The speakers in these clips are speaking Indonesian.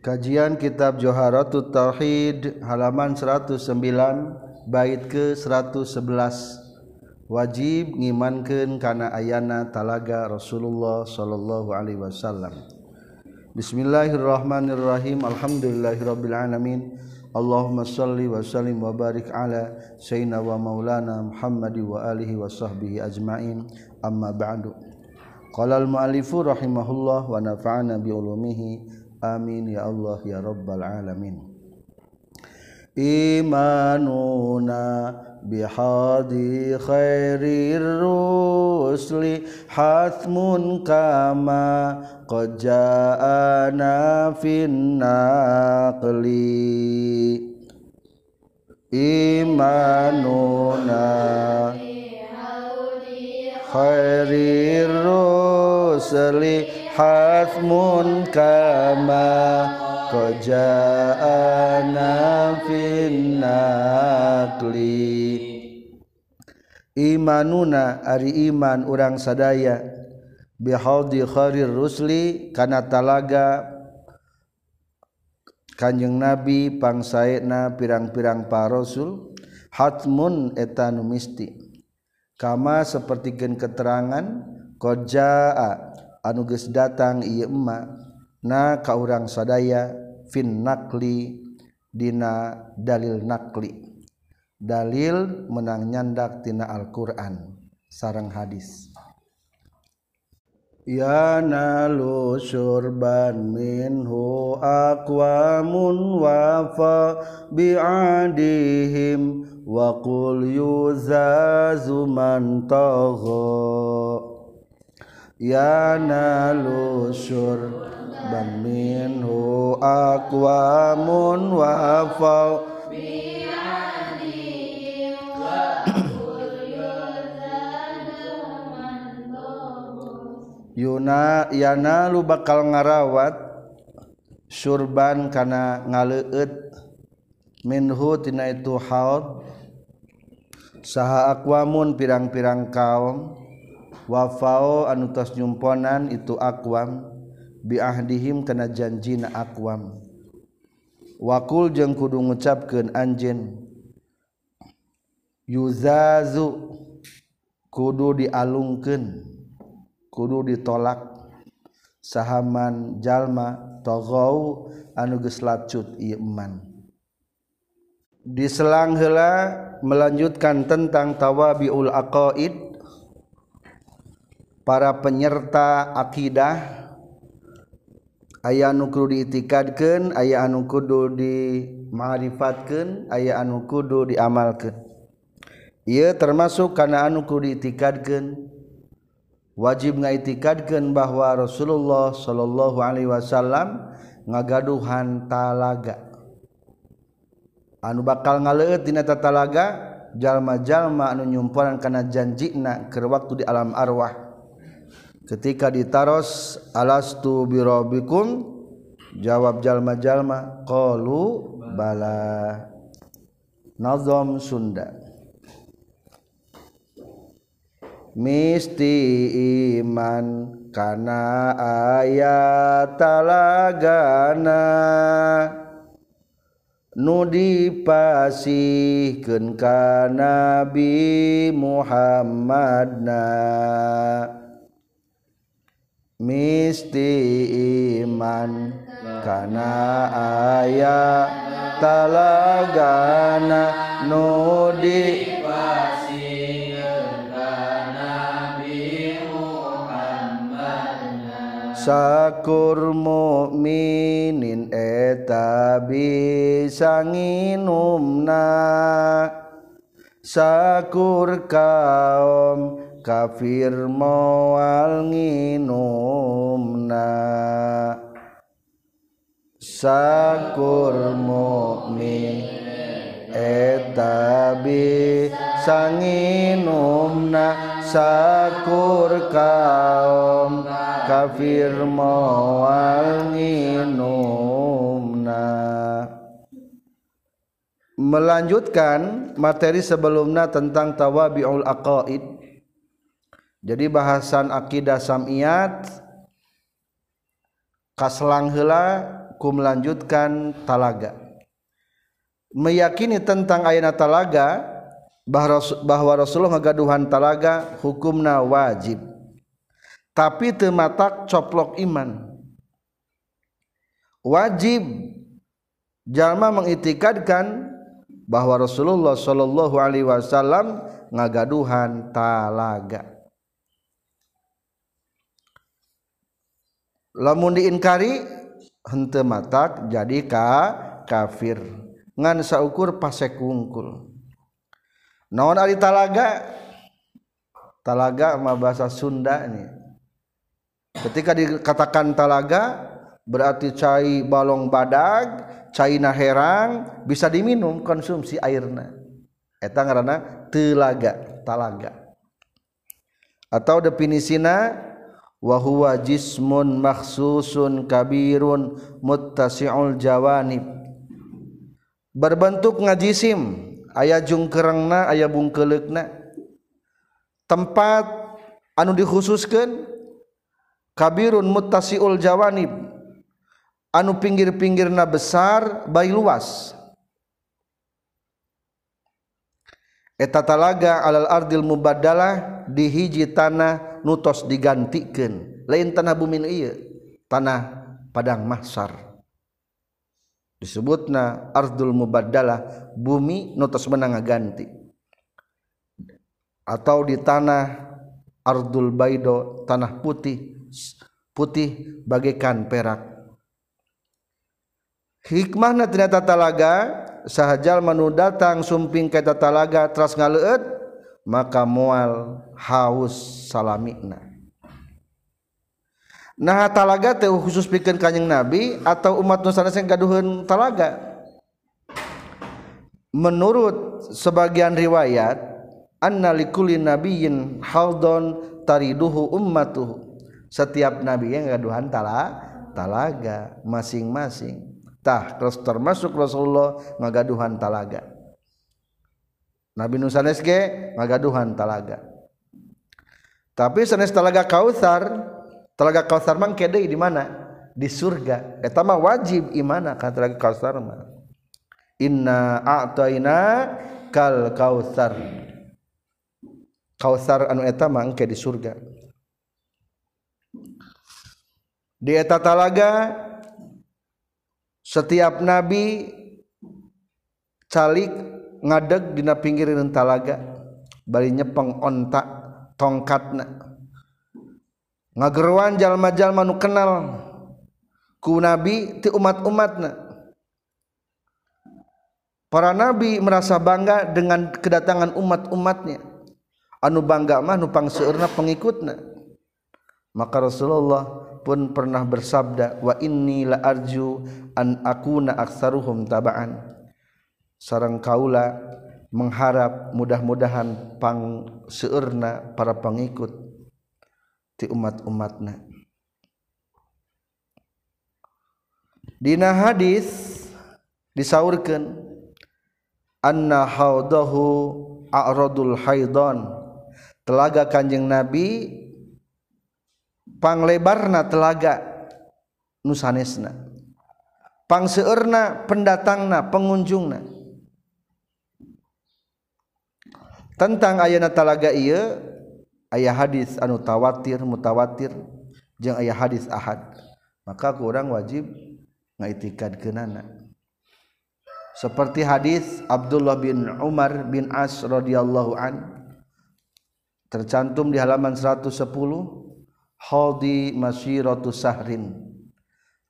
Kajian Kitab Joharatul Tauhid halaman 109 bait ke 111 wajib ngimankeun kana ayana talaga Rasulullah sallallahu alaihi wasallam. Bismillahirrahmanirrahim. Alhamdulillahirabbil alamin. Allahumma salli wa sallim wa barik ala sayyidina wa maulana Muhammadi wa alihi wa sahbihi ajmain. Amma ba'du. Qala al-mu'allifu rahimahullah wa nafa'ana bi ulumihi. Amin ya Allah ya rabbal alamin. Imanuna bihadi khairir rusli hatmun kama qad ja'ana fin naqli. Imanuna khairir rusli hatmun kama qaja'ana fin nakli imanuna ari iman urang sadaya. Bihaudi kharir rusli kana talaga. Kanjeng Nabi pangsaena pirang-pirang para rasul hatmun eta nu misti. Kama sapertikeun keterangan qajaa anuges datang Imak na kau urang sadaya fin nakli dina dalil nakli. Dalil menang nyandak tina Alquran sarang hadis. Ya nalu surban minhu aqwamun wafa bi'adihim wa qul yuzazu man tagha ya nalusur ban minhu aqwamun wa fa Yuna yana lu bakal ngarawat surban kana ngaleut. Minhu tina itu haud. Saha aqwamun pirang-pirang kaum wafao anutas nyumponan itu akwam biahdihim kana janjina akwam. Wakul jeung kudu ngucapkeun anjeun yuzazu kudu dialungkeun kudu ditolak. Sahaman jalma togau anu geus lacut ieu iman diselang heula melanjutkan tentang tawabiul aqaid para penyerta akidah aya nuku diitikadkan aya anu kudu dimarifatkan aya anu kudu diamalkan ia termasuk karena anuku diitikadkan wajib ngaitikadkan bahwa Rasulullah Shallallahu Alaihi Wasallam ngagaduhan talaga. Anu bakal ngaleuttinata talaga jalma-jalma anu yummpuran karena janjina ke waktu di alam arwah. ketika ditaros alastu birobikum jawab jalma-jalma qalu bala. Nazam Sunda. Misti iman kana ayat talagana nudi pasihkeun ka Nabi Muhammadna. misti iman karena ayah talagana nudi sakur mukminin eta bisa nginumna. Sakur kaum kafir moal nginumna sakur mukmin eta bisa nginumna sakur kaum kafir moal nginumna melanjutkan materi sebelumnya tentang tawabiul aqaid jadi bahasan akidah samiyat kaslang heula ku melanjutkan talaga. Meyakini tentang ayat talaga bahwa Rasulullah ngagaduhan talaga hukumna wajib. Tapi tematak coplok iman. Wajib. Jalma mengitikadkan bahwa Rasulullah Shallallahu Alaihi Wasallam ngagaduhan talaga lamun diinkari hente matak jadi ka kafir. Ngan saukur pasek kungkul naon ari talaga? Talaga mah bahasa Sunda ini ketika dikatakan talaga berarti cai balong badag caina herang bisa diminum konsumsi airna. Eta ngaranna telaga talaga. Atau definisina wahwa jismun maksusun kabirun muttasi'ul jawanib. Berbentuk ngajisim aya jungkerengna aya bungkelekna tempat anu dikhususkan kabirun muttasi'ul jawanib. Anu pinggir-pinggirna besar bayi luas. Eta talaga alal ardil mubaddalah di hiji tanah nutos digantikan. Lain tanah bumi iya tanah padang mahsar disebutna ardul mubaddalah bumi nutos menang ganti. Atau di tanah ardul baido tanah putih putih bagaikan perak. Hikmahna ternyata talaga sahajal manu datang sumping ke talaga teras ngaleut maka mual haus salamina. Nah talaga teh khusus pikeun kanjing nabi atau umat nusantara yang gaduhan talaga? Menurut sebagian riwayat anna likulli nabiyyin haldon tariduhu ummatuhu. Setiap nabi yang gaduhan tala talaga masing-masing. Tah terus termasuk Rasulullah ngagaduhan talaga Nabi Nusanes ge ngagaduhan talaga. Tapi sanes talaga Kautsar, talaga Kautsar mang kede di mana? Di surga. Eta mah wajib imana ka talaga Kautsar mah. Inna a'taina kal Kautsar. Kautsar anu eta mah engke di surga. Di eta talaga setiap nabi calik ngadeg dina pinggirin talaga bari nyepeng ontak tongkatna. Ngageruan jalma-jalma nu kenal ku nabi ti umat-umatna. Para nabi merasa bangga dengan kedatangan umat-umatnya. Anu bangga mah nu pangseurna pengikutna. Maka Rasulullah pun pernah bersabda wa inni la arju an akuna aktsaruhum tabaan sarang kaula mengharap mudah-mudahan pang seurna para pengikut ti umat-umatna. Dina hadis disaurkan anna haudahu a'radul haidon telaga kanjeng nabi panglebarna telaga nusanesna pangseurna pendatangna pengunjungna. tentang ayana talaga iya ayah hadis anu tawatir mutawatir jeung ayah hadis ahad. Maka kurang wajib ngaitikad kenana seperti hadis Abdullah bin Umar bin As radhiyallahu an tercantum di halaman 110 Haldi masyiratu sahrin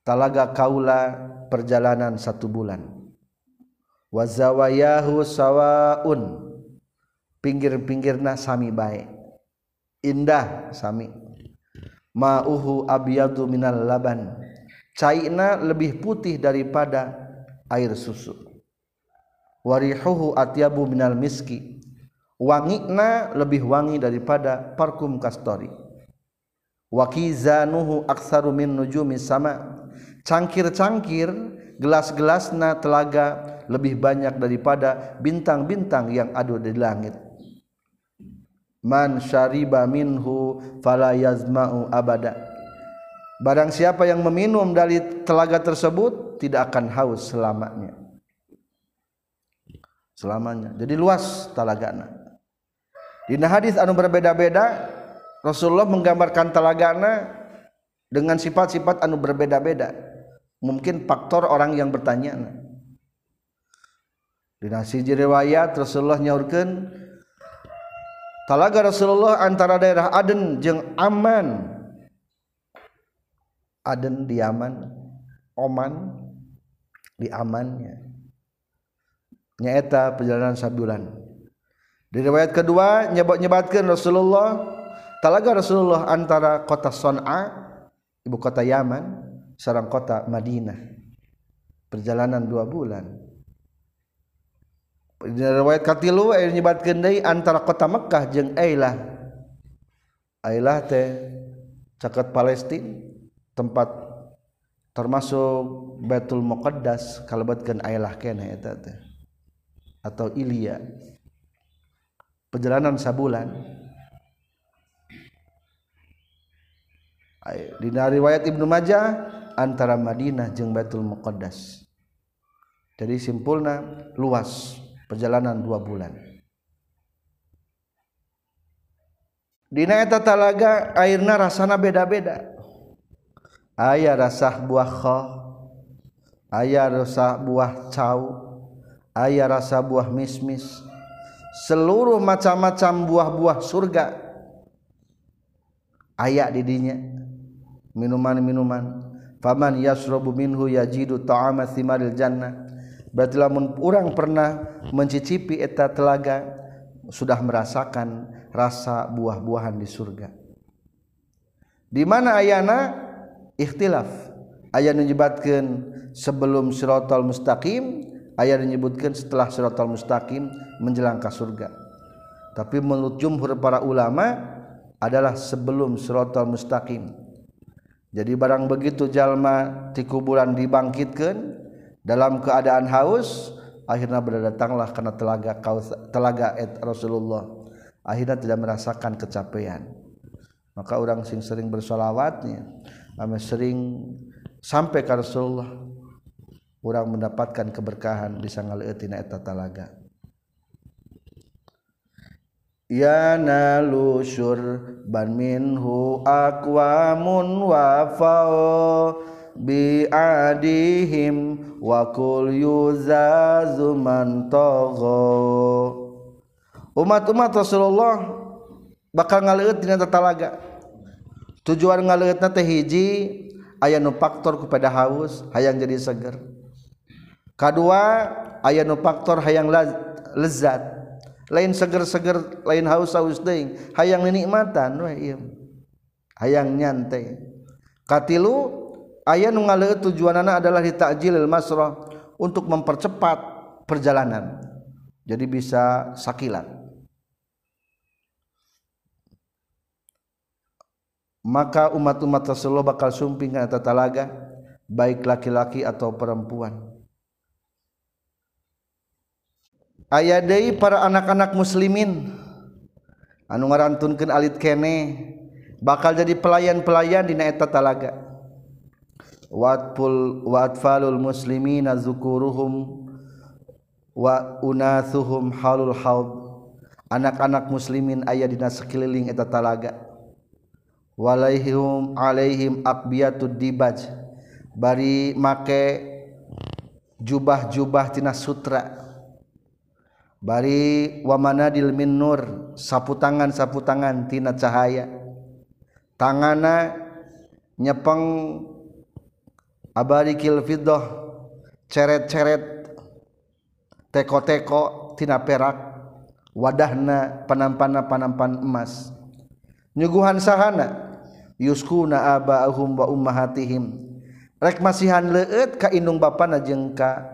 talaga kaula perjalanan satu bulan. Wazawayahu sawaun. Pinggir-pinggirna sami baik. Indah sami. Ma'uhu abyadu minal laban. Cairna lebih putih daripada air susu. Warihuhu atyabu minal miski. Wangina lebih wangi daripada parfum kastori. Wakizanuhu aksaru min nujumi sama. Cangkir-cangkir gelas-gelasna telaga lebih banyak daripada bintang-bintang yang ada di langit man syariba minhu fala yazma'u abada. Barang siapa yang meminum dari telaga tersebut tidak akan haus selamanya. Selamanya. Jadi luas talagana dina hadis anu berbeda-beda Rasulullah menggambarkan talagana dengan sifat-sifat anu berbeda-beda. Mungkin faktor orang yang bertanya. Dina siji riwayat Rasulullah nyaurkeun talaga Rasulullah antara daerah Aden jeung Aman. Aden di Yaman Oman di Amannya nyaeta perjalanan sabulan di riwayat kedua nyebat-nyebatkan Rasulullah talaga Rasulullah antara kota Son'a ibu kota Yaman sarang kota Madinah. Perjalanan dua bulan. Riwayat katilu aya nyebatkeun deui antara kota Mekkah jeung Ailah. Ailah teh caket Palestina tempat termasuk Baitul Muqaddas kalebetkeun Ailah keneh eta teh atau Ilya perjalanan sabulan. Di riwayat Ibnu Majah antara Madinah jeung Baitul Muqaddas. Jadi simpulna luas perjalanan dua bulan. Dina eta talaga airna rasana beda-beda. Ayah rasa buah kho ayah rasa buah cau ayah rasa buah mismis. Seluruh macam-macam buah-buah surga. Ayah didinya minuman-minuman. Faman yasrobu minhu yajidu ta'ama thimaril jannah. Berarti lamun orang pernah mencicipi eta telaga sudah merasakan rasa buah-buahan di surga. Di mana ayana? Ikhtilaf. Ayat menyebutkan sebelum siratal mustaqim ayat menyebutkan setelah siratal mustaqim menjelang ke surga. Tapi menurut jumhur para ulama adalah sebelum siratal mustaqim. Jadi barang begitu jalma di kuburan dibangkitkan dalam keadaan haus akhirnya berdatanglah karena telaga telaga et Rasulullah. Akhirnya tidak merasakan kecapean. Maka orang sing sering bersolawatnya ame sering sampai ke Rasulullah. Orang mendapatkan keberkahan bisa ngaleuetina eta telaga. Ya nalu ban minhu aqwamun wa biadihim wakul yuzazuman togo umat-umat Rasulullah bakal ngaleut dina tatalaga. Tujuan ngaleutna teh hiji aya nu faktor kepada haus hayang jadi seger. Kadua aya nu faktor hayang lezat. Lain seger-seger lain haus-haus deing hayang nikmatan we ieu. Hayang nyantai. Katilu ayat nungale tujuan anak adalah ditakjilil masroh untuk mempercepat perjalanan. Jadi bisa sakilat maka umat-umat Rasulullah bakal sumping kana talaga baik laki-laki atau perempuan. Aya deui para anak-anak muslimin anu ngarantunkeun alit kene bakal jadi pelayan-pelayan dina eta talaga watful watfalul muslimina zukuruhum wa unathuhum halul haud. Anak-anak muslimin aya dina sekeliling eta talaga. Walaihim alaihim akbiyatud dibaj. Bari make jubah-jubah tina sutra. Bari wamanadil min nur sapu tangan sapu tangan tina cahaya. Tangana nyepeng abarikil fiddah ceret-ceret teko-teko tina perak wadahna panampana panampan emas. Nyuguhan sahana yuskuna abaahum wa ummahatihim. Rek masihan leut ka indung bapana jeung ka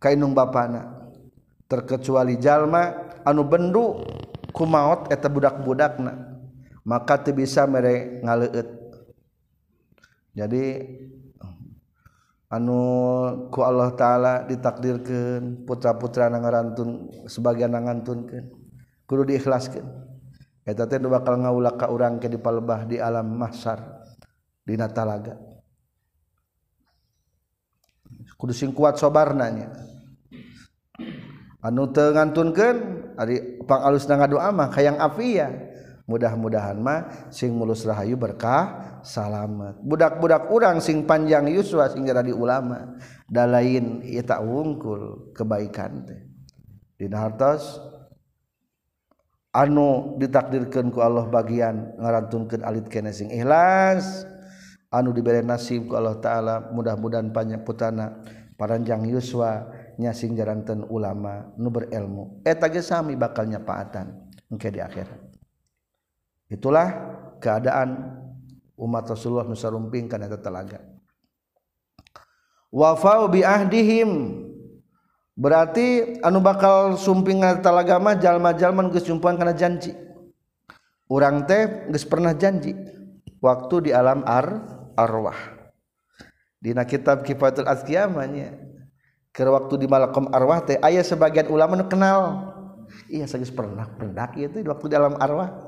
ka indung bapana. Terkecuali jalma anu bendu kumaot eta budak-budakna maka teu bisa mere ngaleut. Jadi anu ku Allah ta'ala ditakdirkan putra-putra nangarantun sebagian nangantunkan kudu diikhlaskan eta teh bakal ngaula ka urang ke di palebah di alam mahsar di natalaga kudu sing kuat sobarnanya anu teu ngantunkeun ari pang alus ngadoa mah kayang afia. mudah-mudahan mah sing mulus Rahayu berkah salamet. Budak-budak urang sing panjang Yuswa sing di ulama da lain tak wungkul kebaikan teh. Di hartos anu ditakdirkan ku Allah bagian ngarantunkan alit kene sing ikhlas anu diberi nasib ku Allah Ta'ala mudah-mudahan panjang putana paranjang Yuswa nyasing jaranten ulama nu berilmu. Eta sami bakal nyapaatan engke di akhirat. Itulah keadaan umat Rasulullah nu sarumping kana eta telaga. Wafau bi ahdihim. Berarti anu bakal sumping kana telaga mah jalma-jalma geus jumpuan kana janji. Urang teh geus pernah janji waktu di alam ar arwah. Dina kitab kifatul azkiyamanya waktu di malakom arwah teh ayah sebagian ulama kenal. Iya sagis pernah pernah itu waktu dalam arwah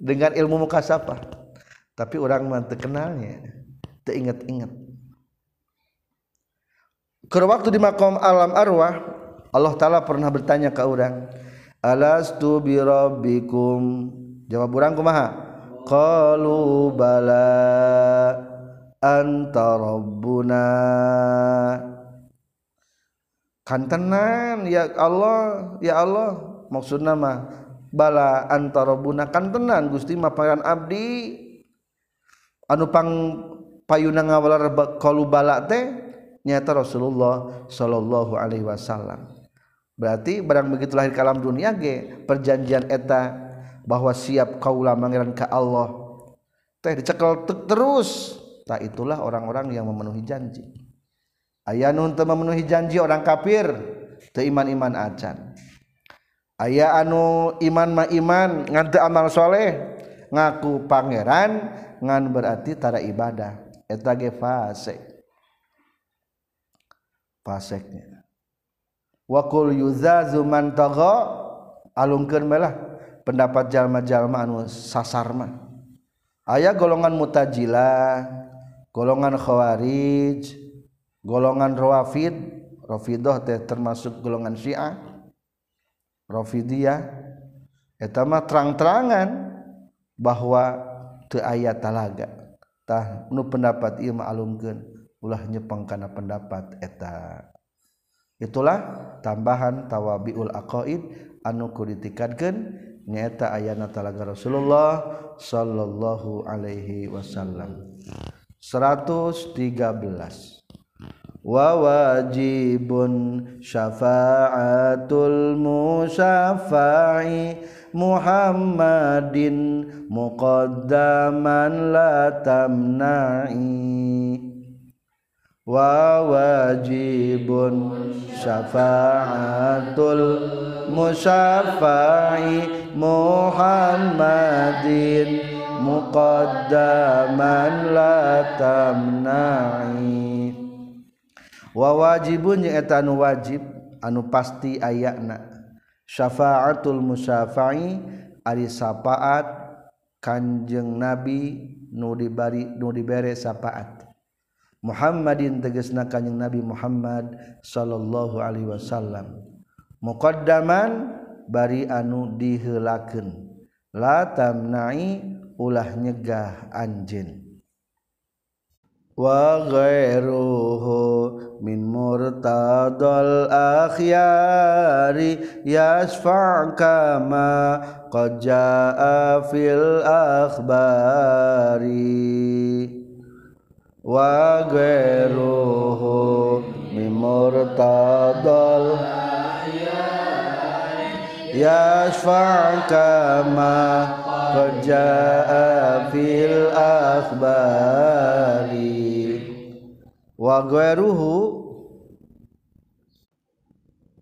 dengan ilmu muka siapa? Tapi orang mantu kenalnya teringat-ingat. Ke waktu di makom alam arwah Allah taala pernah bertanya ke orang alastu bi rabbikum? Jawab orang kumaha? Qalu bala anta rabbuna. Kantenan ya Allah ya Allah. Maksud nama bala antara bunakan tenan Gusti maparan abdi. Anu pang payuna ngawalar kalu bala teh nyata Rasulullah sallallahu Alaihi Wasallam. Berarti barang begitu lahir kalam alam dunia ge perjanjian eta bahwa siap kaulah mangiran ka Allah teh dicekel terus. Tak itulah orang-orang yang memenuhi janji. Ayah nun memenuhi janji orang kafir teiman iman acan. Aya anu iman ma iman ngan amal soleh ngaku pangeran ngan berarti tara ibadah. Eta ge fasik fasiknya wa qul yuzazu man tagha alungkeun melah pendapat jalma-jalma anu sasar mah. Aya golongan mutajilah golongan khawarij golongan rawafid rafidah teh termasuk golongan syiah rafidiyah eta mah terang-terangan bahwa teu aya talaga. Tah nu pendapat ieu mah alungkeun ulah nyepeng kana pendapat eta. Itulah tambahan tawabiul aqaid anu kuditikadkeun nyaeta ayana talaga Rasulullah sallallahu alaihi wasallam. 113 wawajibun syafa'atul musyafa'i Muhammadin muqaddaman la tamna'i. Wa wajibun syafa'atul musyafa'i Muhammadin muqaddaman wawajibun jeung eta anu wajib anu pasti ayana. Syafaatul musyafa'i ari syafaat kanjeng nabi nu dibari nu dibere syafaat Muhammadin tegesna kanjeng nabi Muhammad sallallahu alaihi wasallam. Muqaddaman bari anu diheulakeun la tamnai ulah nyegah anjeun. وغيره من مرتضى الأخيار يشفع كما قد جاء في الأخبار. وغيره من مرتضى يشفع كما قد جاء في الأخبار. wagueruhu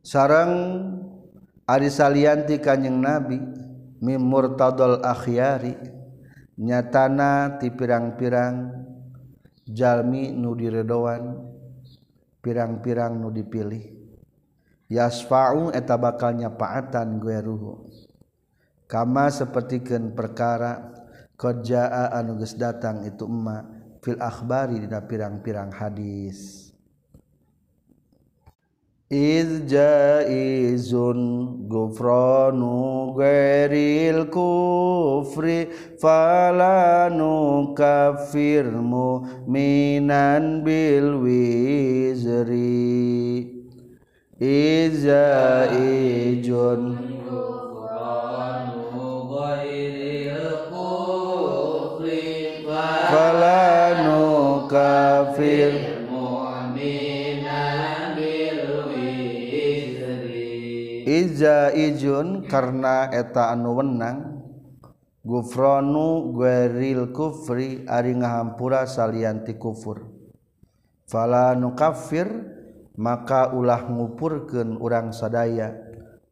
sarang ari salianti kanjeng nabi. Mimurtadol akhyari. Nyatana ti pirang-pirang jalmi nu diredoan. Pirang-pirang nu dipilih. Yasfa'u eta bakal nyapaatan gueruhu. Kama sapertikeun perkara qad jaa anu geus datang itu emma fil akhbari dina pirang-pirang hadis. Izun gufranu ghairil kufri falanu kafirmu minan bil wizri. Izaijun falanu kafir. مؤمنا Iza ijun karena eta anu wenang Gufronu gueril kufri ari ngahampura salianti kufur. Fala nukafir maka ulah ngupurkeun urang sadaya.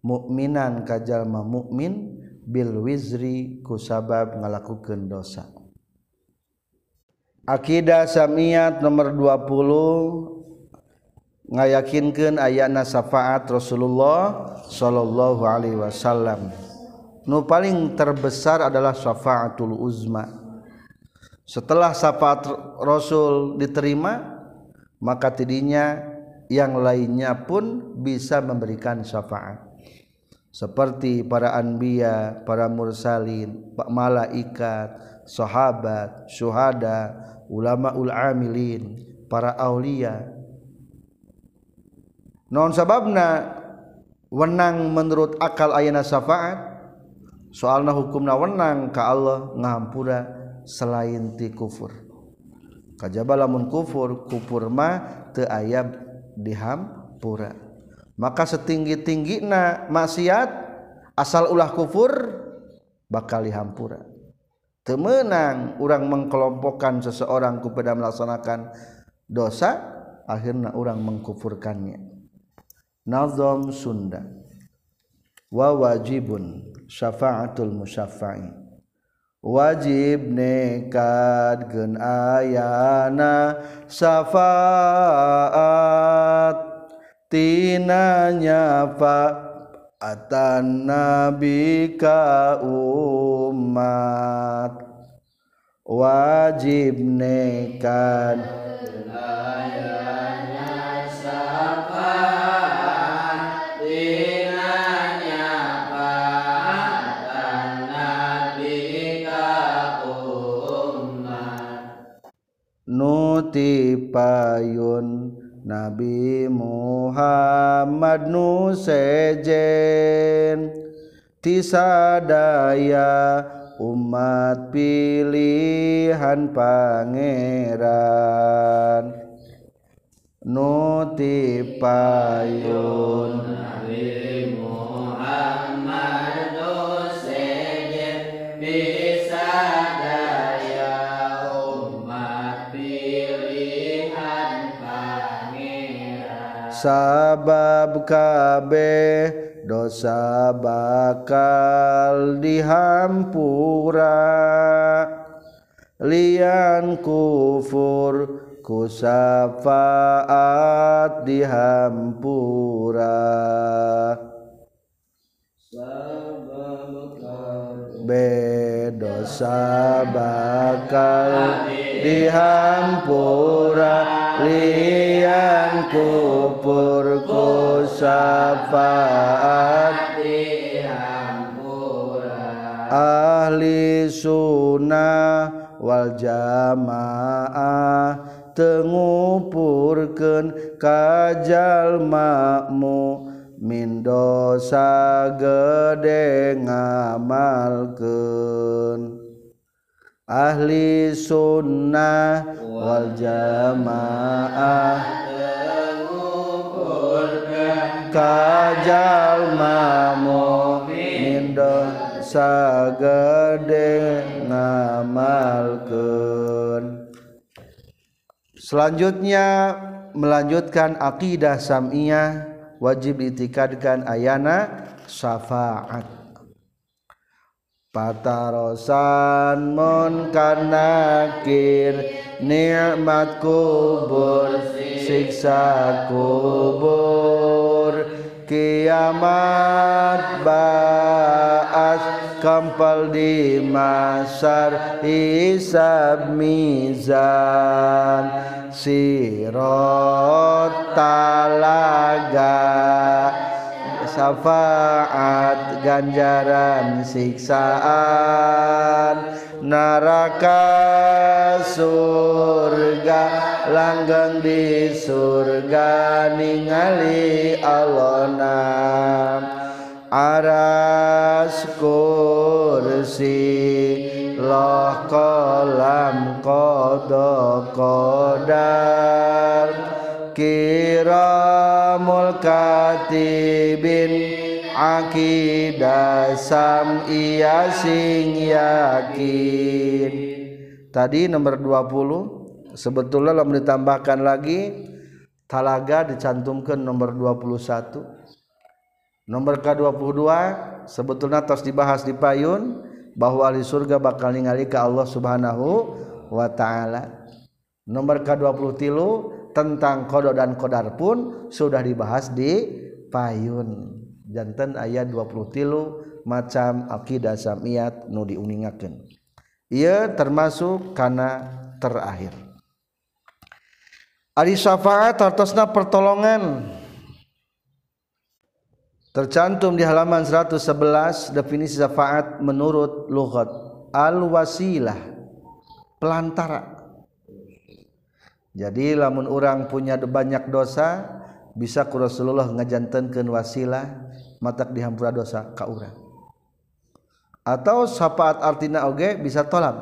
Mukminan kajalma mukmin bil wizri ku sabab ngalakukeun dosa. Akidah Samiyat nomor 20 yakinkan ayana syafaat Rasulullah Shallallahu Alaihi Wasallam. Nu paling terbesar adalah syafaatul Uzma. Setelah syafaat Rasul diterima maka tidinya yang lainnya pun bisa memberikan syafaat. Seperti para anbiya para mursalin Pak malaikat sahabat syuhada ulama ul amilin para aulia. Non sababna wenang menurut akal ayana syafaat? Soalna hukumna wenang ka Allah ngahampura selain ti kufur. Kajaba lamun kufur kufur mah teu aya dihampura. Maka setinggi na maksiat asal ulah kufur bakal dihampura temenang. Orang mengkelompokkan seseorang kepada melaksanakan dosa akhirnya orang mengkufurkannya. Nazam Sunda. Wa wajibun syafaatul musyafa'i. Wajib nekad gen ayana syafaat. Tina nyafa atan nabi ka umat wajib nekad ayana syafaat nutipayun Nabi Muhammad nu sejen. Tisadaya umat pilihan pangeran. Nutipayun Nabi Muhammad nu sejen sabab kabeh dosa bakal dihampura. Lian kufur kusafaat dihampura. Be dosa bakal dihampura liang kupur ku syafaat. Ahli sunnah wal jamaah tengupurkeun kajalmamu min dosa gede ngamalkeun. Ahli sunnah wal jamaah. Kajal mamu mindo sagede ngamalkeun. Selanjutnya melanjutkan akidah samiyah wajib ditikadkan ayana syafaat patarosan mon kanakir nikmat kubur siksa kubur. Kiamat baas kempel di masar hisab mizan. Sirot talaga syafaat ganjaran siksaan. Neraka surga langgeng di surga ningali Allah aras kursi loh kolam kodo kodar. Kiramul katibin aqidah sam iya sing yakin. Tadi nomor 20 sebetulnya lalu ditambahkan lagi. Talaga dicantumkan nomor 21 nomor ke-22 sebetulnya terus dibahas di payun bahwa ahli surga bakal ningali ke Allah Subhanahu wa taala. Nomor ke-20 tilu tentang kodok dan kodar pun sudah dibahas di payun. Jantan ayat 20 tilu macam akidah samiat nu diuningakeun. Ia termasuk karena terakhir. Ari syafaat artosna pertolongan. Tercantum di halaman 111 definisi syafaat menurut lughat al wasilah pelantara jadi lamun orang punya banyak dosa bisa ku Rasulullah ngajantenkeun wasilah matak dihampura dosa ka urang. Atau syafaat artina oge bisa tolak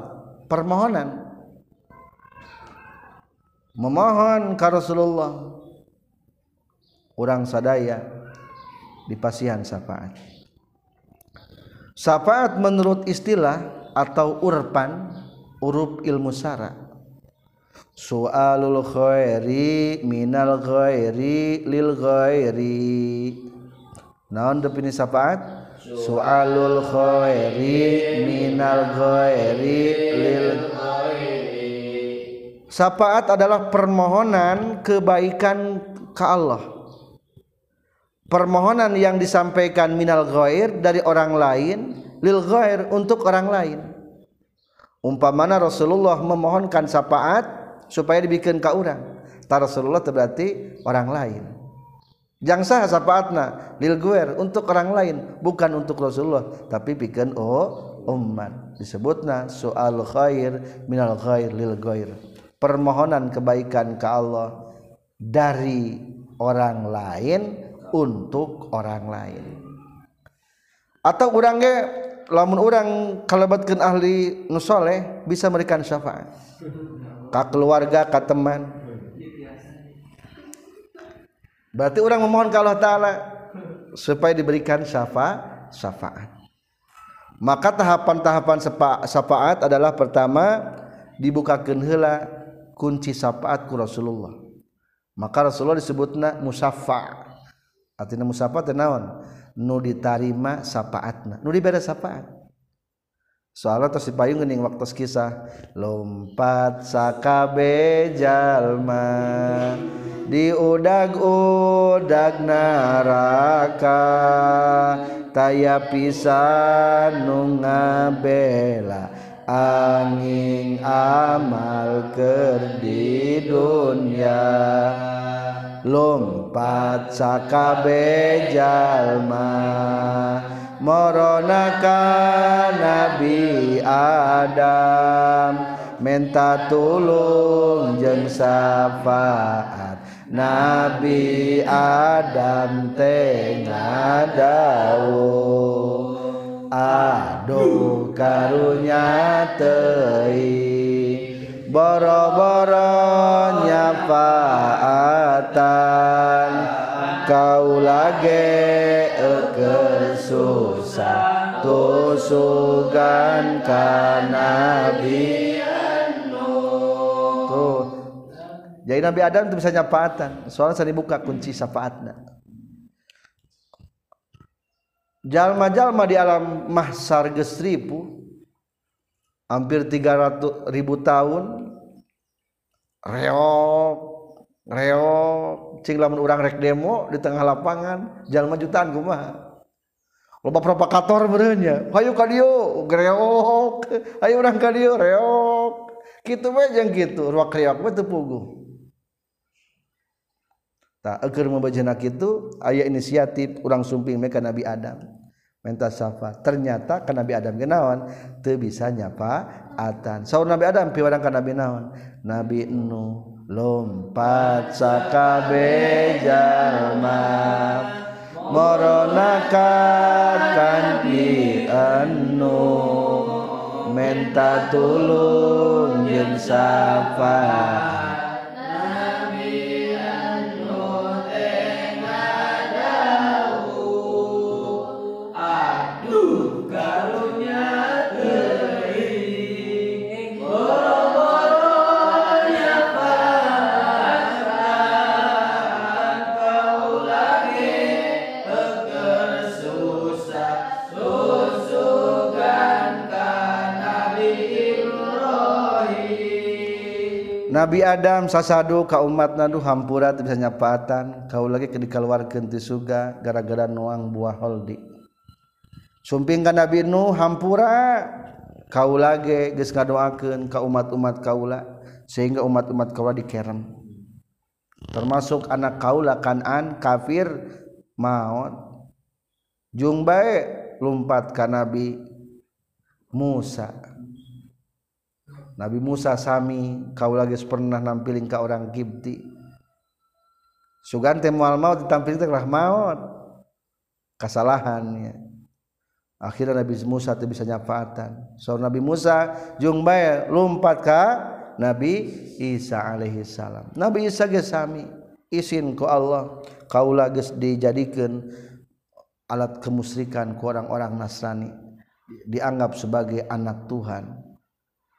permohonan. Memohon ka Rasulullah. Orang sadaya dipasihan syafaat syafaat menurut istilah atau urpan urup ilmu syara su'alul khairi minal khairi lil khairi. Naon definisi syafaat soalul khairi minal khairi lil syafaat adalah permohonan kebaikan ke Allah. Permohonan yang disampaikan minal ghair dari orang lain lil ghair untuk orang lain. Umpamana Rasulullah memohonkan syafaat supaya dibikin ke orang. Tak Rasulullah berarti orang lain. Jangan sah sapaatna lil guer untuk orang lain bukan untuk Rasulullah. Tapi bikin oh umat disebutna soal khair minal khair lil ghair permohonan kebaikan ke Allah dari orang lain untuk orang lain. Atau orangnya lamun orang kalabatkan ahli nusoleh bisa memberikan syafaat ka keluarga ka teman. Berarti orang memohon ke Allah Ta'ala supaya diberikan syafa syafaat. Maka tahapan-tahapan syafaat adalah pertama dibukakan hela kunci syafaat ku Rasulullah. Maka Rasulullah disebutna musaffa artinya musaffa tenawan nu ditarima syafaatna. Nu dibere syafaat. Soalnya terus dipayung gening waktu kisah lompat sakabe jalma diudag-udag naraka taya pisan nu ngabela angin amal keur di dunia lompat sakabe jalma moronaka nabi Adam. Menta tulung jeung syafaat. Nabi Adam tengah daun aduh karunya tei. Boro-boro nyafaatan kau lagi ke susah tusugan ka nabi jadi Nabi Adam itu bisa nyapaatan soalnya saya dibuka kunci syafaatna jalma-jalma di alam mahsar gesripu hampir 300 ribu tahun reok reok cing lamun orang rek demo di tengah lapangan jalma jutaan kumaha loba provokator berenya ayo ka dieu greok ayo urang ka dieu reok kitu mah jeung kitu ruak reok mah teu puguh Tah eukeun membejana kitu aya inisiatif urang sumping meh ka Nabi Adam. Minta syafaat. Ternyata ka Nabi Adam ge naon? Teu bisa nyafaatan. Saur Nabi Adam piwadang ka Nabi naon? Nabi Nuh lompat sakabeh jalma. Moronakan di anu menta tulung jeung syafaat Nabi Adam sasadu ka umat nadu hampura bisa nyapatan kau lagi dikeluarkan ti suga gara-gara nuang buah holdi. Sumping ka Nabi Nuh hampura. Kau lagi geus ngadoakeun ka umat-umat kaula sehingga umat-umat kaula dikerem. Termasuk anak kaula kanan kafir maut. Jung bae lumpat ka Nabi Musa. Nabi Musa Sami kau lagi pernah nampilin ke orang Kipti Sugante mual maut ditampilin teh maut. Kesalahannya akhirnya Nabi Musa teh bisa nyafaatan. So Nabi Musa jung lompat ka Nabi Isa alaihi salam. Nabi Isa ge sami izin ku Allah kau lagi dijadikan alat kemusyrikan ku orang-orang Nasrani dianggap sebagai anak Tuhan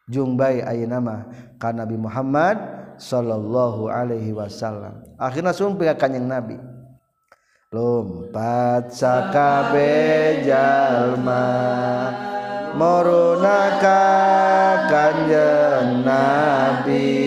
jumbai ayeuna nama ka Nabi Muhammad sallallahu alaihi wasallam. Akhirna sumpah ka kanjing Nabi. Lompat sakabe jalma moruna ka kanjeng Nabi.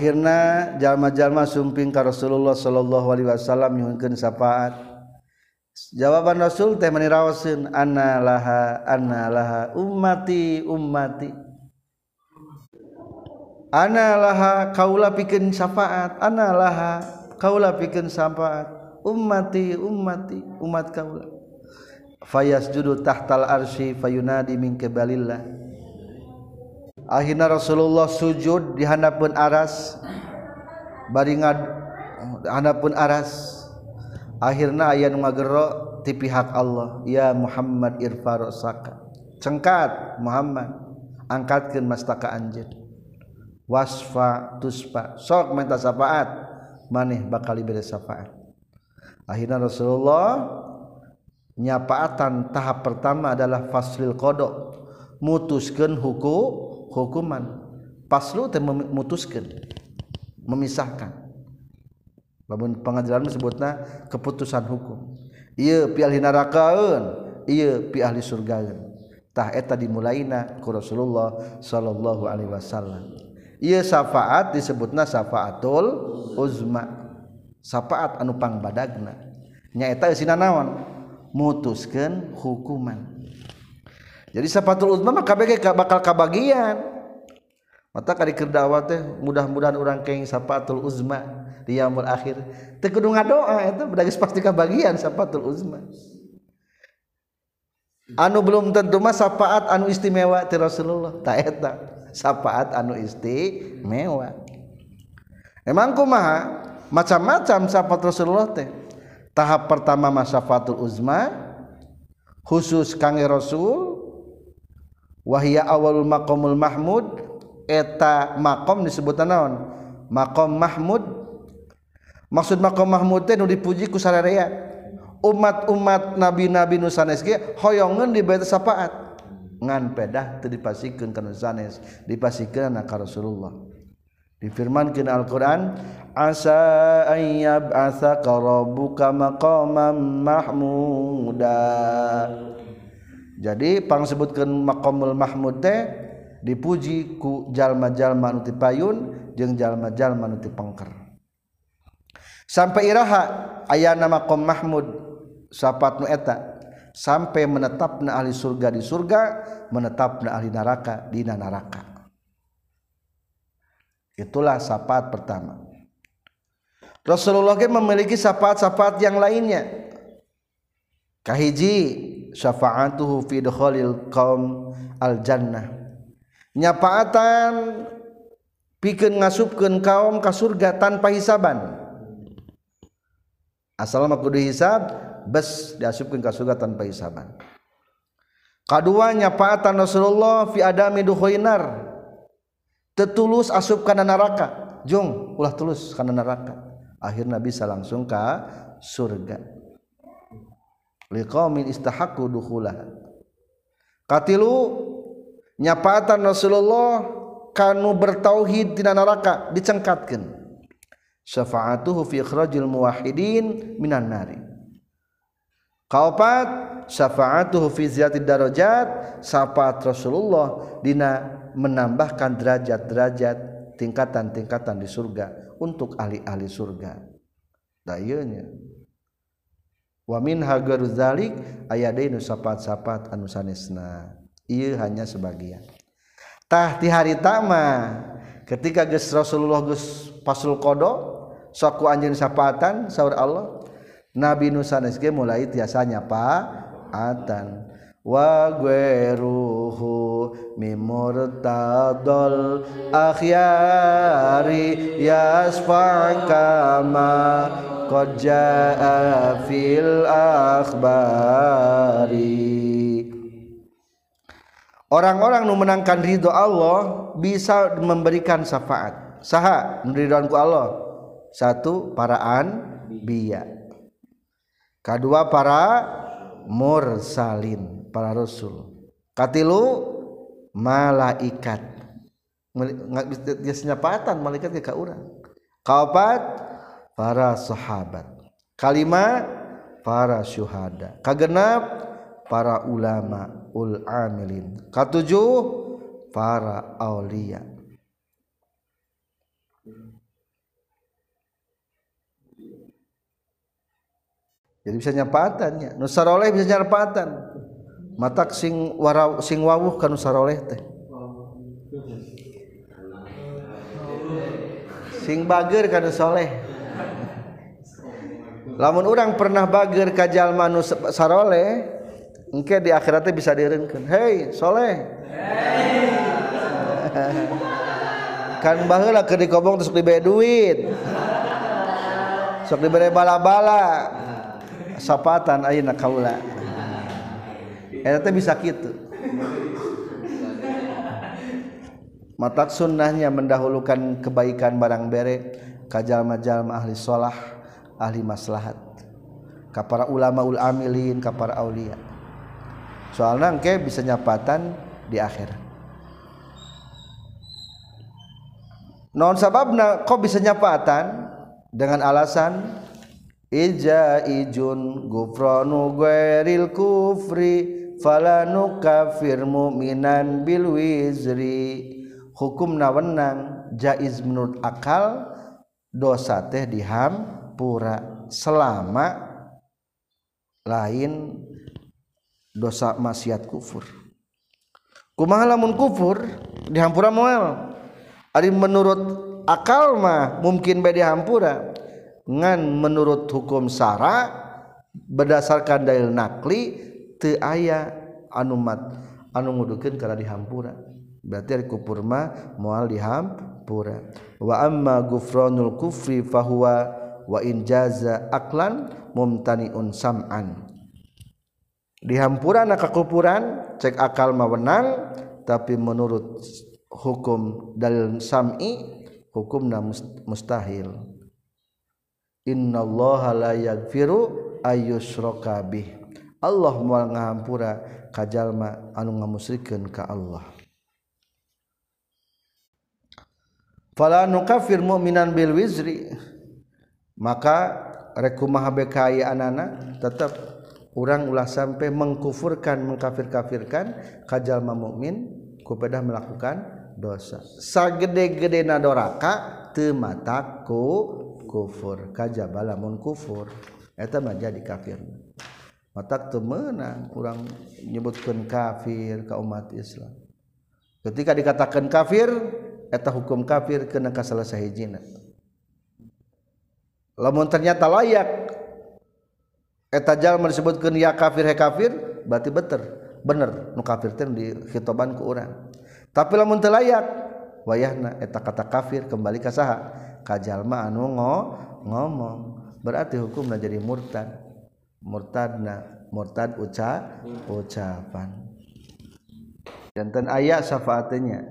akhirnya jalma-jalma sumping ka Rasulullah sallallahu alaihi wasallam nyuhunkeun syafaat jawaban Rasul teh meni raoseun anna laha anna laha ummati ummati. Anna laha kaula pikeun syafaat anna laha kaula pikeun syafaat ummati ummati umat kaula. Fayasjudu tahtal arsy fayunadi min kibalillah akhirnya Rasulullah sujud di handapun aras. Baringat pun aras. Akhirnya ayat magero ti pihak Allah. Ya Muhammad irfarosaka cengkat Muhammad. Angkatkan mastaka anjir. Wasfa tuspa. Sok minta syafaat. Maneh bakal diberi syafaat. Akhirnya Rasulullah nyapaatan tahap pertama adalah faslil kodok mutuskan hukum hukuman. Paslu teh memutuskan memisahkan. Babun pengadilan disebutna keputusan hukum. Ieu pi ahli narakaeun ieu pi ahli surgaeun tah eta dimulaina ku Rasulullah sallallahu alaihi wasallam. Ieu syafaat disebutna syafaatul uzma syafaat anu pangbadagna. Nyaeta eusina naon? Mutuskeun hukuman. jadi sapatul uzma mah KBG bakal kabagian. Mata kali kerdawa teh mudah-mudahan orang keng sapatul uzma di yaumul akhir. Teu kudu ngadoa eta berarti pasti kabagian sapatul uzma. Anu belum tentu mah sapaat anu istimewa ti Rasulullah. Ta eta sapaat anu istimewa. Emang kumaha? Macam-macam sapaat Rasulullah teh. Tahap pertama mah sapatul uzma khusus kangge Rasul wahia awalul maqamul mahmud eta maqam disebutna naon? Maqam mahmud. Maksud maqam mahmud teh nu dipuji ku sararea. Umat-umat nabi-nabi nu sanes ge hoyongeun di bait syafaat ngan pedah teu dipasikeun kana sanes dipasikeun ka Rasulullah. Difirmankeun Al-Qur'an asa ayyab asa rabbuka maqaman mahmuda. jadi pang sebutkan maqamul Mahmud teh dipuji ku jalma-jalma nuti payun jeung jalma-jalma nuti pengker sampai iraha ayana maqam Mahmud sapat nu eta. Sampai menetapna ahli surga di surga menetapna ahli neraka di neraka. Itulah sapat pertama. Rasulullah memiliki sapat-sapat yang lainnya. Kahiji syafaatuhu fi dukhalil qaum al jannah nyapaatan pikeun ngasupkeun kaum ka surga tanpa hisaban. Asal mah kudu hisab bes diasupkeun ka surga tanpa hisaban. Kadua nyapaatan Rasulullah fi adami dukhoinar tetulus asup kana neraka. Jung ulah tulus kana neraka. Akhirnya bisa langsung ka surga. Liqaumin istahaqqu dukhulah. Katilu nyapaatan Rasulullah kanu bertauhid tina neraka dicengkatkeun. Syafaatuhu fi ikhrajil muwahhidin minan nari. Kaopat syafaatuhu fi ziyatid darajat syafaat Rasulullah dina menambahkan derajat-derajat tingkatan-tingkatan di surga untuk ahli-ahli surga. Da wamin hagaruzalik aya deui nu sapat-sapat anu sanesna. Ieu hanya sebagian. Tah di harita mah ketika geus Rasulullah geus pasul qada saku anjeun sapatan saur Allah Nabi nu sanes ge mulai tiasa nyapaatan wa gueruhu mimurtadol akhyari yasfa kama qad jaa fil akhbari. Orang-orang nu menangkan ridho Allah bisa memberikan syafaat. Saha? Ridhoanku Allah? Satu paraan biya kedua para mursalin para rasul. Katilu malaikat. Biasanya patan malaikat ke urang kaopat para sahabat. Kalima para syuhada. Kagenap para ulama ul amilin. Katujuh para aulia. Jadi bisa nyapatannya nusaroleh bisa nyapatan matak sing wara sing wawuh kan nusaroleh teh. Sing bager kan soleh lamun orang pernah bager kajal manus sarole engke di akhiratnya bisa direnkan hei soleh. Hey. kan baheula ke dikobong terus dibere duit. Sok dibere bala-bala. Sapatan ayeuna kaula. Eta teh bisa kitu. Matak sunnahnya mendahulukan kebaikan barang bere kajalma-jalma ahli sholah. Ahli maslahat. Ka para ulama ul amilin ka para aulia. Soalnya engke bisa nyapatan di akhirat non sababna kok bisa nyapatan? Dengan alasan Ija ijun gufronu ghairil kufri fala nukafir mu'minan bil wizri. Hukum nawenang jaiz menurut akal dosa teh dihampura selama lain dosa maksiat kufur. Kumaha lamun kufur dihampura moal. Ari menurut akal mah mungkin bae dihampura. Ngan menurut hukum sara berdasarkan dalil nakli teu aya anumat anu ngudukeun kana dihampura. Berarti ari kufur mah moal dihampura. Wa amma gufranul kufri fahuwa wa in jaza aklan mumtaniun sam'an. Dihampura kekupuran cek akal mawenang tapi menurut hukum dalil sam'i hukumna mustahil. Innallaha la yaghfiru ayyushraka bih. Allah moal ngahampura ka anu ngamusyrikeun ka Allah. Fala nukafir mu'minan bil wizri maka rekumaha bekaayaan anak tetap orang ulah sampai mengkufurkan mengkafir-kafirkan kajal mukmin kepada melakukan dosa. Sagede-gede nadoraka temataku kufur kajaba mun kufur. Eta mah jadi kafir. Matak teu meunang urang nyebutkeun kafir ka umat Islam. Ketika dikatakan kafir eta hukum kafir kena ka salah sahijina lamun ternyata layak eta jalma disebutkeun ya kafir he kafir berarti beter. Bener nu kafir teh di khitoban ku urang. Tapi lamun teu layak wayahna eta kata kafir kembali ka saha. Ka jalma anu ngo, ngomong. Berarti hukumna jadi murtad. Murtadna murtad uca ucapan. Janten ayat syafaatnya.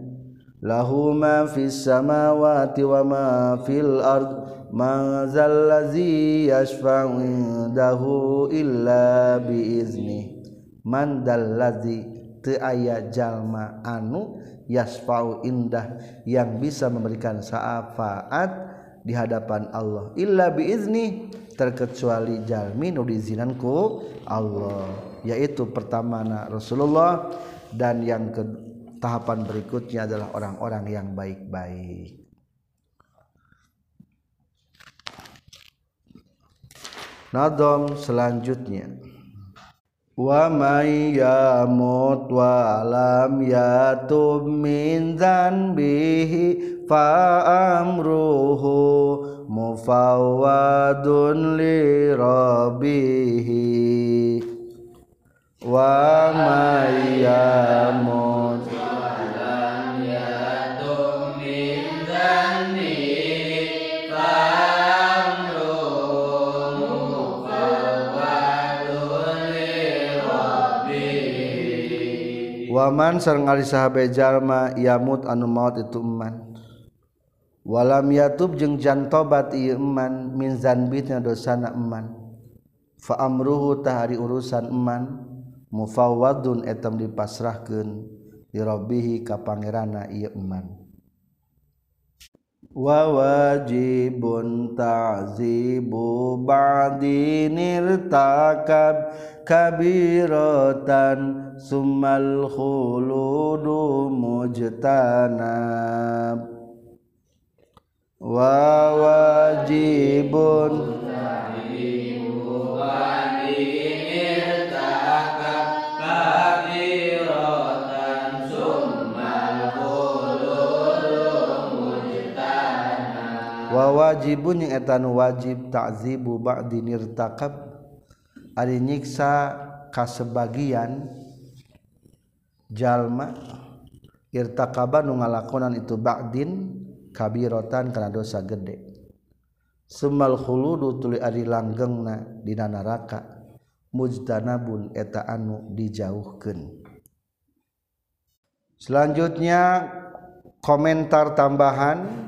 Lahu ma fis samawati wa ma fil ard. Mazallazi yasfa'indahu illa biizni. Mandallazi te aya jalma anu yasfa'u indah yang bisa memberikan syafaat di hadapan Allah. Illa biizni terkecuali jalmi nu diizinanku Allah yaitu pertama Rasulullah dan yang ke tahapan berikutnya adalah orang-orang yang baik-baik. Nadom selanjutnya. Wa may yamut wa lam yatub min dzanbihi fa amruhu mufawwadun li rabbihi. Wa may yamut waman sareng ari sahabe jalma yamut anu maut itu iman walam yatub jeung jan tobat ieu iman min zanbitna dosana iman fa amruhu tahari urusan iman mufawwadun etam dipasrahkeun. Li rabbih ka pangeranna ieu iman Wa wajibun ta'zibu ba'di nirtakab kabiratan summal khuludu mujtanab. Wa wajibun wa wawajibun yang etan wajib ta'zibu ba'di nirtakab ari nyiksa ka sebagian jalma irtaqaba nu ngalakonan itu ba'din kabirotan kana dosa gede. Sumal khuludu tuli ari langgengna dina neraka mujtanabun eta anu dijauhkeun. Selanjutnya komentar tambahan.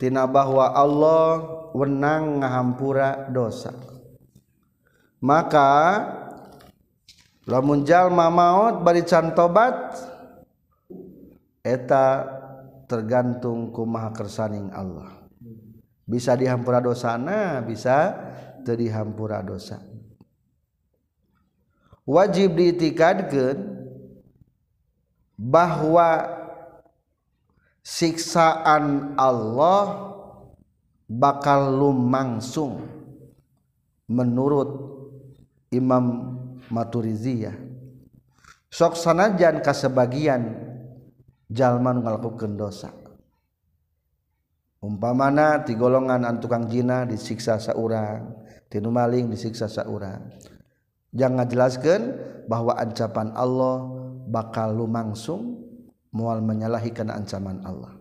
tina bahwa Allah wenang ngahampura dosa. Maka lamun jalma maut bari can tobat eta tergantung ku maha kersaning Allah. Bisa dihampura dosana bisa teu dihampura dosa. Wajib diitikadkeun bahwa siksaan Allah bakal lumangsung menurut Imam Maturiziyah sok sanajan ka sebagian jalma ngalakukeun dosa. Umpamana ti golongan an tukang jina disiksa saurang tinu maling disiksa saurang. Jangan jelaskan bahwa ancapan Allah bakal lumangsung mual menyalahi kana ancaman Allah.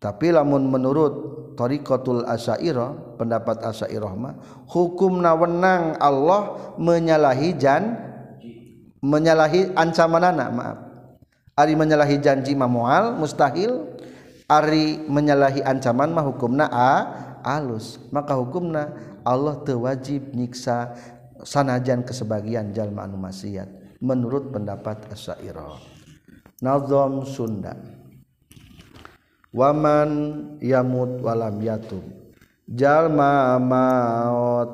Tapi lamun menurut Tariqatul Asy'ariyah pendapat Asy'ariyah mah hukumna wenang Allah menyalahi jan menyalahi ancamanana maaf. Ari menyalahi janji mah moal mustahil. Ari menyalahi ancaman mah hukumna a alus. Maka hukumna Allah teu wajib nyiksa sanajan kesebagian jalma anu maksiat menurut pendapat Asy'ariyah Nazam Sunda. Waman yamut walam yatum. Jalma maut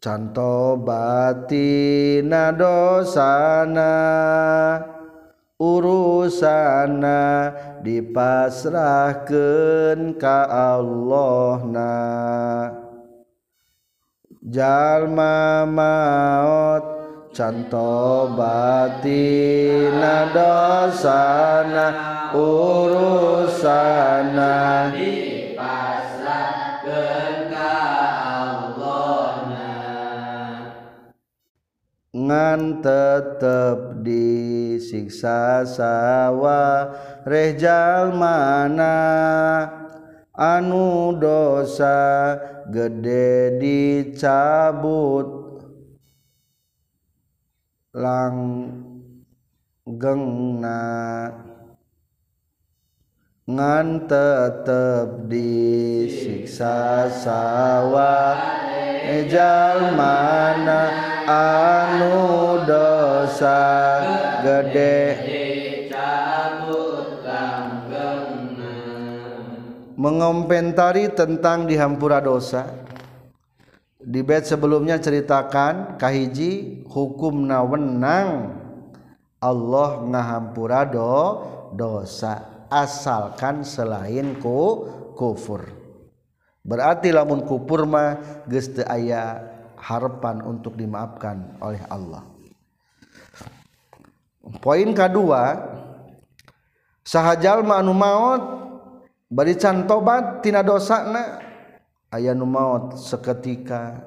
canto batina dosana. Urusana dipasrahkeun ka Allah na jalma maut canto batina dosana urusana. Dipasrahkeun ka Allahna ngan tetep disiksa sawa rejal mana anu dosa gede dicabut. Langgengna ngan tetep disiksa sawa ejal mana anu dosa gede. Mengomentari tentang dihampura dosa. Di bed sebelumnya ceritakan kahiji hukum nawenang Allah ngahampurado dosa asalkan selain ku kufur. Berarti lamun kufur mah geus aya harapan untuk dimaafkan oleh Allah. Poin kedua sahajal anu bari can tobat tina dosana. Aya nu maot seketika.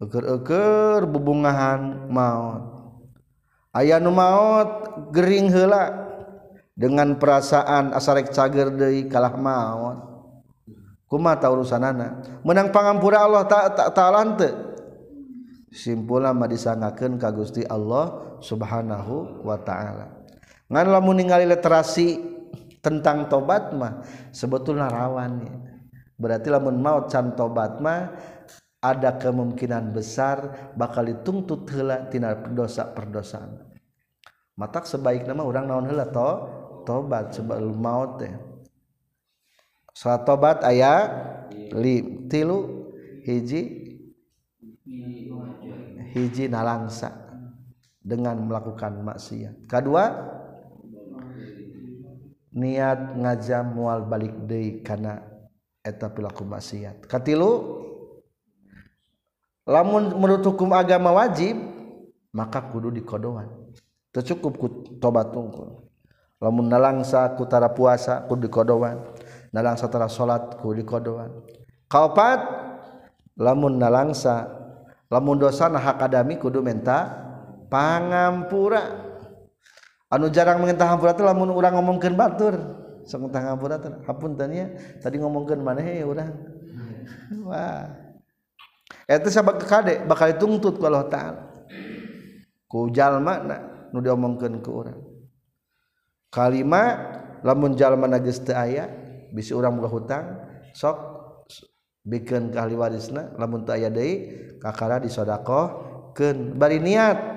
Eker-eker bubungahan maot. Aya nu maot gering heula. Dengan perasaan asarek cager deui kalah maot. Kumaha urusanana? Menang pangampura Allah tak tak taala teu simpulan mah disangakeun ka Gusti Allah Subhanahu wa taala. Ngan lamun ningali literasi tentang tobat mah sebetulnya rawan ya. Berarti lamun maut can tobatmah ada kemungkinan besar bakal ditungtut hela tina dosa perdosaan matak sebaik nama orang naon hela to? Tobat sebelum maut teh salat tobat ayah li tilu hiji hiji nalangsa dengan melakukan maksiat. Kedua niat ngajam mual balik deui kana eta perilaku maksiat. Katilu lamun menurut hukum agama wajib maka kudu dikodohan. Tercukup ku tobat tungkul. Lamun nalangsa ku tara puasa kudu dikodohan. Nalangsa tara salat kudu dikodohan. Kaopat lamun nalangsa lamun dosa nah hakadami kudu menta pangampura anu jarang mengentah hampura teh lamun urang ngomongkeun batur. Sok ngentah hampura teh. Hapunten ya tadi ngomongkeun maneh ya urang. Wah. Eh, Eta sabab kade bakal dituntut ku Allah taala. Ku jalma na nu diomongkeun ku urang. Kalima lamun jalma na geus teu aya bisi urang boga hutang sok bikin ke ahli warisna lamun teu aya deui kakara disodakohkeun. Bari niat.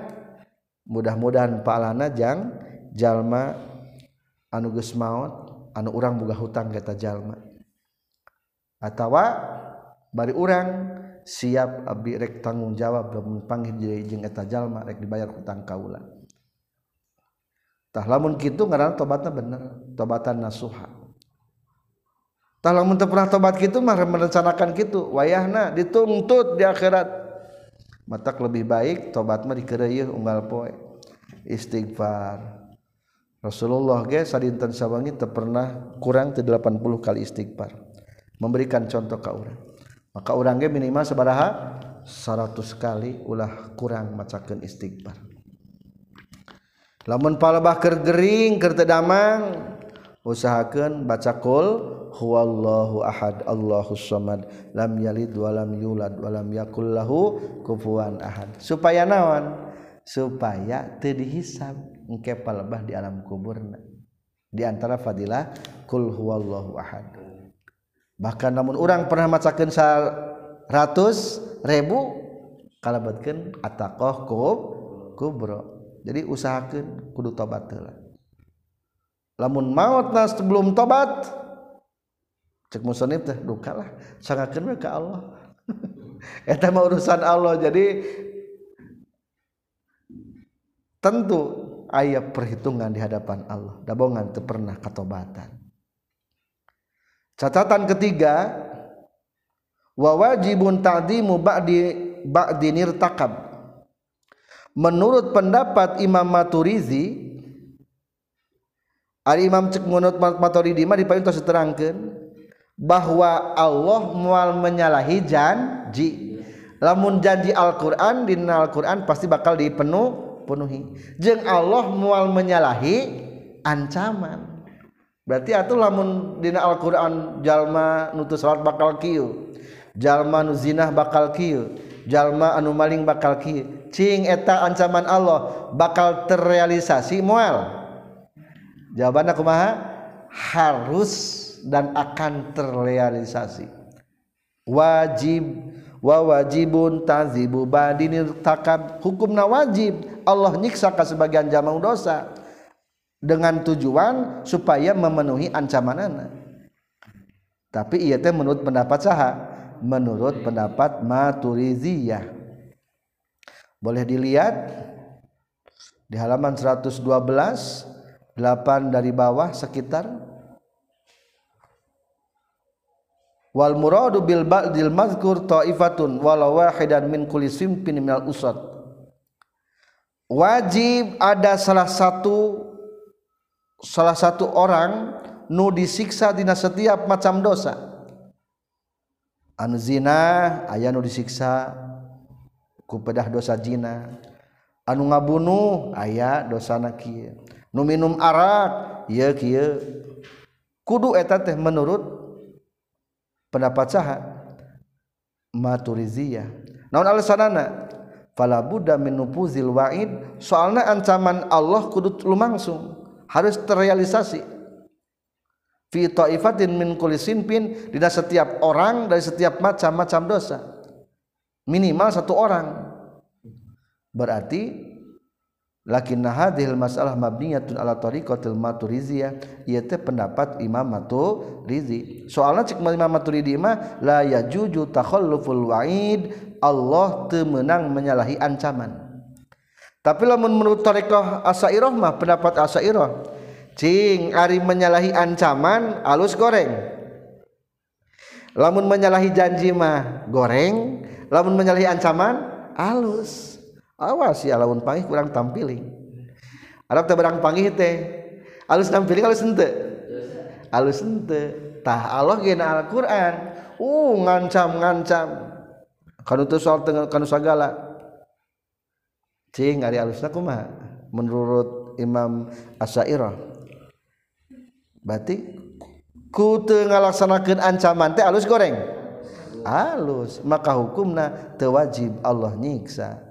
Mudah-mudahan pahalana jang jalma anuges maut anu urang buga hutang kata jalma. Atawa bari urang siap abdi rek tanggung jawab lamun panggih jeung eta jalma rek dibayar hutang kaula tah lamun kitu ngaranna tobatna bener tobatan nasuha. Tah lamun teu pernah tobat kitu mah merencanakan kitu wayahna dituntut di akhirat. Matak lebih baik tobat mah dikereueuh unggal poe. Istighfar. Rasulullah ge sadinten sawangi teu pernah kurang ti 80 kali istighfar. Memberikan contoh ka urang maka urang ge minimal sabaraha 100 kali ulah kurang macakeun istighfar. Lamun palebah keur gering keur teu damang usahakeun baca qul huwallahu ahad Allahus samad lam yalid walam yulad walam yakul lahu kufuwan ahad. Supaya naon? Supaya teu dihisab engke palebah di alam kuburna di antara fadilah qul huwallahu ahad. Bahkan namun orang pernah macakeun 100 ribu kalabatkeun ataqoh kubro. Jadi usahakeun kudu tobat heula lamun maut nas sebelum tobat cek musonib teh duka lah. Sangatkan ke Allah. Eta mah urusan Allah jadi tentu ayat perhitungan di hadapan Allah. Dabongan teu pernah katobatan catatan ketiga wa wajibun ta'dimu ba'di ba'di nirtakab. Menurut pendapat Imam Maturizi Imam cek menurut Maturidi mah diparintos diterangkeun bahwa Allah mual menyalahi janji. Lamun janji Al-Qur'an di Al-Qur'an pasti bakal dipenuh penuhi. Jeung Allah mual menyalahi ancaman. Berarti atuh lamun dina Al-Qur'an jalma nutus salat bakal kieu. Jalma nu zinah bakal kieu. Jalma anu maling bakal kieu. Cing eta ancaman Allah bakal terrealisasi moal jawaban aku maha harus dan akan terrealisasi wajib wa wajibun tazibu badinir takab hukumna wajib Allah nyiksa ke sebagian jamaah dosa dengan tujuan supaya memenuhi ancaman anak tapi iya teh menurut pendapat saha? Menurut pendapat maturiziyah. Boleh dilihat di halaman 112 8 dari bawah sekitar. Wal muradu bil ba'dil mazkur ta'ifatun walau wahidan min kulli minal usad wajib ada salah satu salah satu orang nu disiksa dina setiap macam dosa. Anu zina aya nu disiksa ku pedah dosa zina. Anu ngabunuh aya dosana kieu. Nu minum arak ya kieu. Kudu eta teh menurut pendapat saha. Maturiziyah. Naon alasanana? Fala budda min nupuzil wa'id. Ancaman Allah kudu lumangsung. Harus terrealisasi. Fi taifatin min kulli sinfin. Dina setiap orang dari setiap macam-macam dosa. Minimal satu orang. Berarti lakin hadhil masalah mabniyatun ala tariqatil maturiziyah ieu teh pendapat Imam Maturizi soalna cek Imam Maturidi mah la yajuju takhalluful wa'id Allah teu meunang menyalahi ancaman. Tapi lamun menurut tariqah Asairah mah pendapat Asairah cing ari menyalahi ancaman alus goreng. Lamun menyalahi janji mah goreng. Lamun menyalahi ancaman alus awas ya laun pangih kurang tampiling. Arab teh barang pangih teh alus tampiling alus ente alus ente tah Allah gena Al-Qur'an. Uh ngancam ngancam. Kan itu soal tengah kan segala cing ari alusna kumaha? Menurut Imam Asy'ariyah berarti ku teu ngalaksanakeun ancaman teh alus goreng? Alus. Maka hukumna teu wajib Allah nyiksa.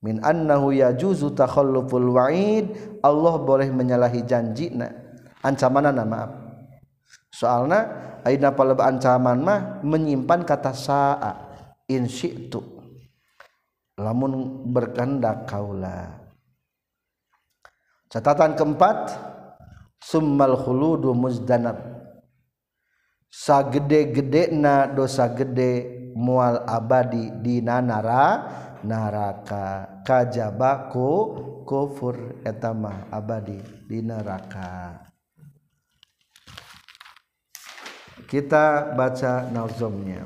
Min annahu yajuzu takhalluful wa'id Allah boleh menyalahi janjina ancamanana maaf. Soalna aina paleba ancaman mah menyimpan kata sa'a in syi'tu. Lamun berkehendak kaula. Catatan keempat summal khuludu muzdanab. Sagede-gede na dosa gede mual abadi di nara naraka kajbaku kufur etama abadi di neraka. Kita baca nazomnya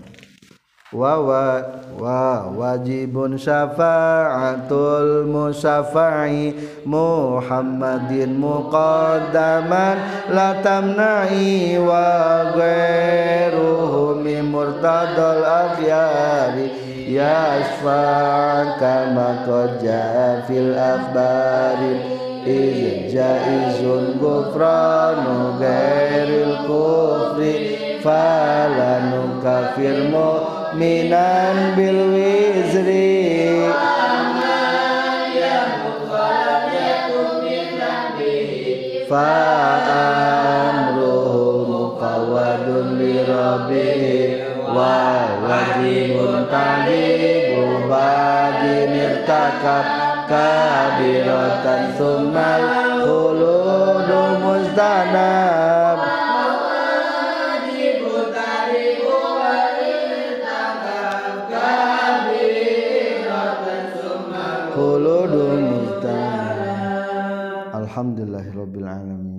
wawa wa wajibun syafa'atul musafa'i Muhammadin muqaddaman la tamna'i wa ghairuhu min murtadal akhyari yasfa' kama ja'a fil akhbari jaizun gufranu ghairil kufri falanu kafir mu'minan bil wizri. Li rabbih wa wajibun tahibu nirtakab kabiratan summal khuludu mustanab. Alhamdulillahirabbil alamin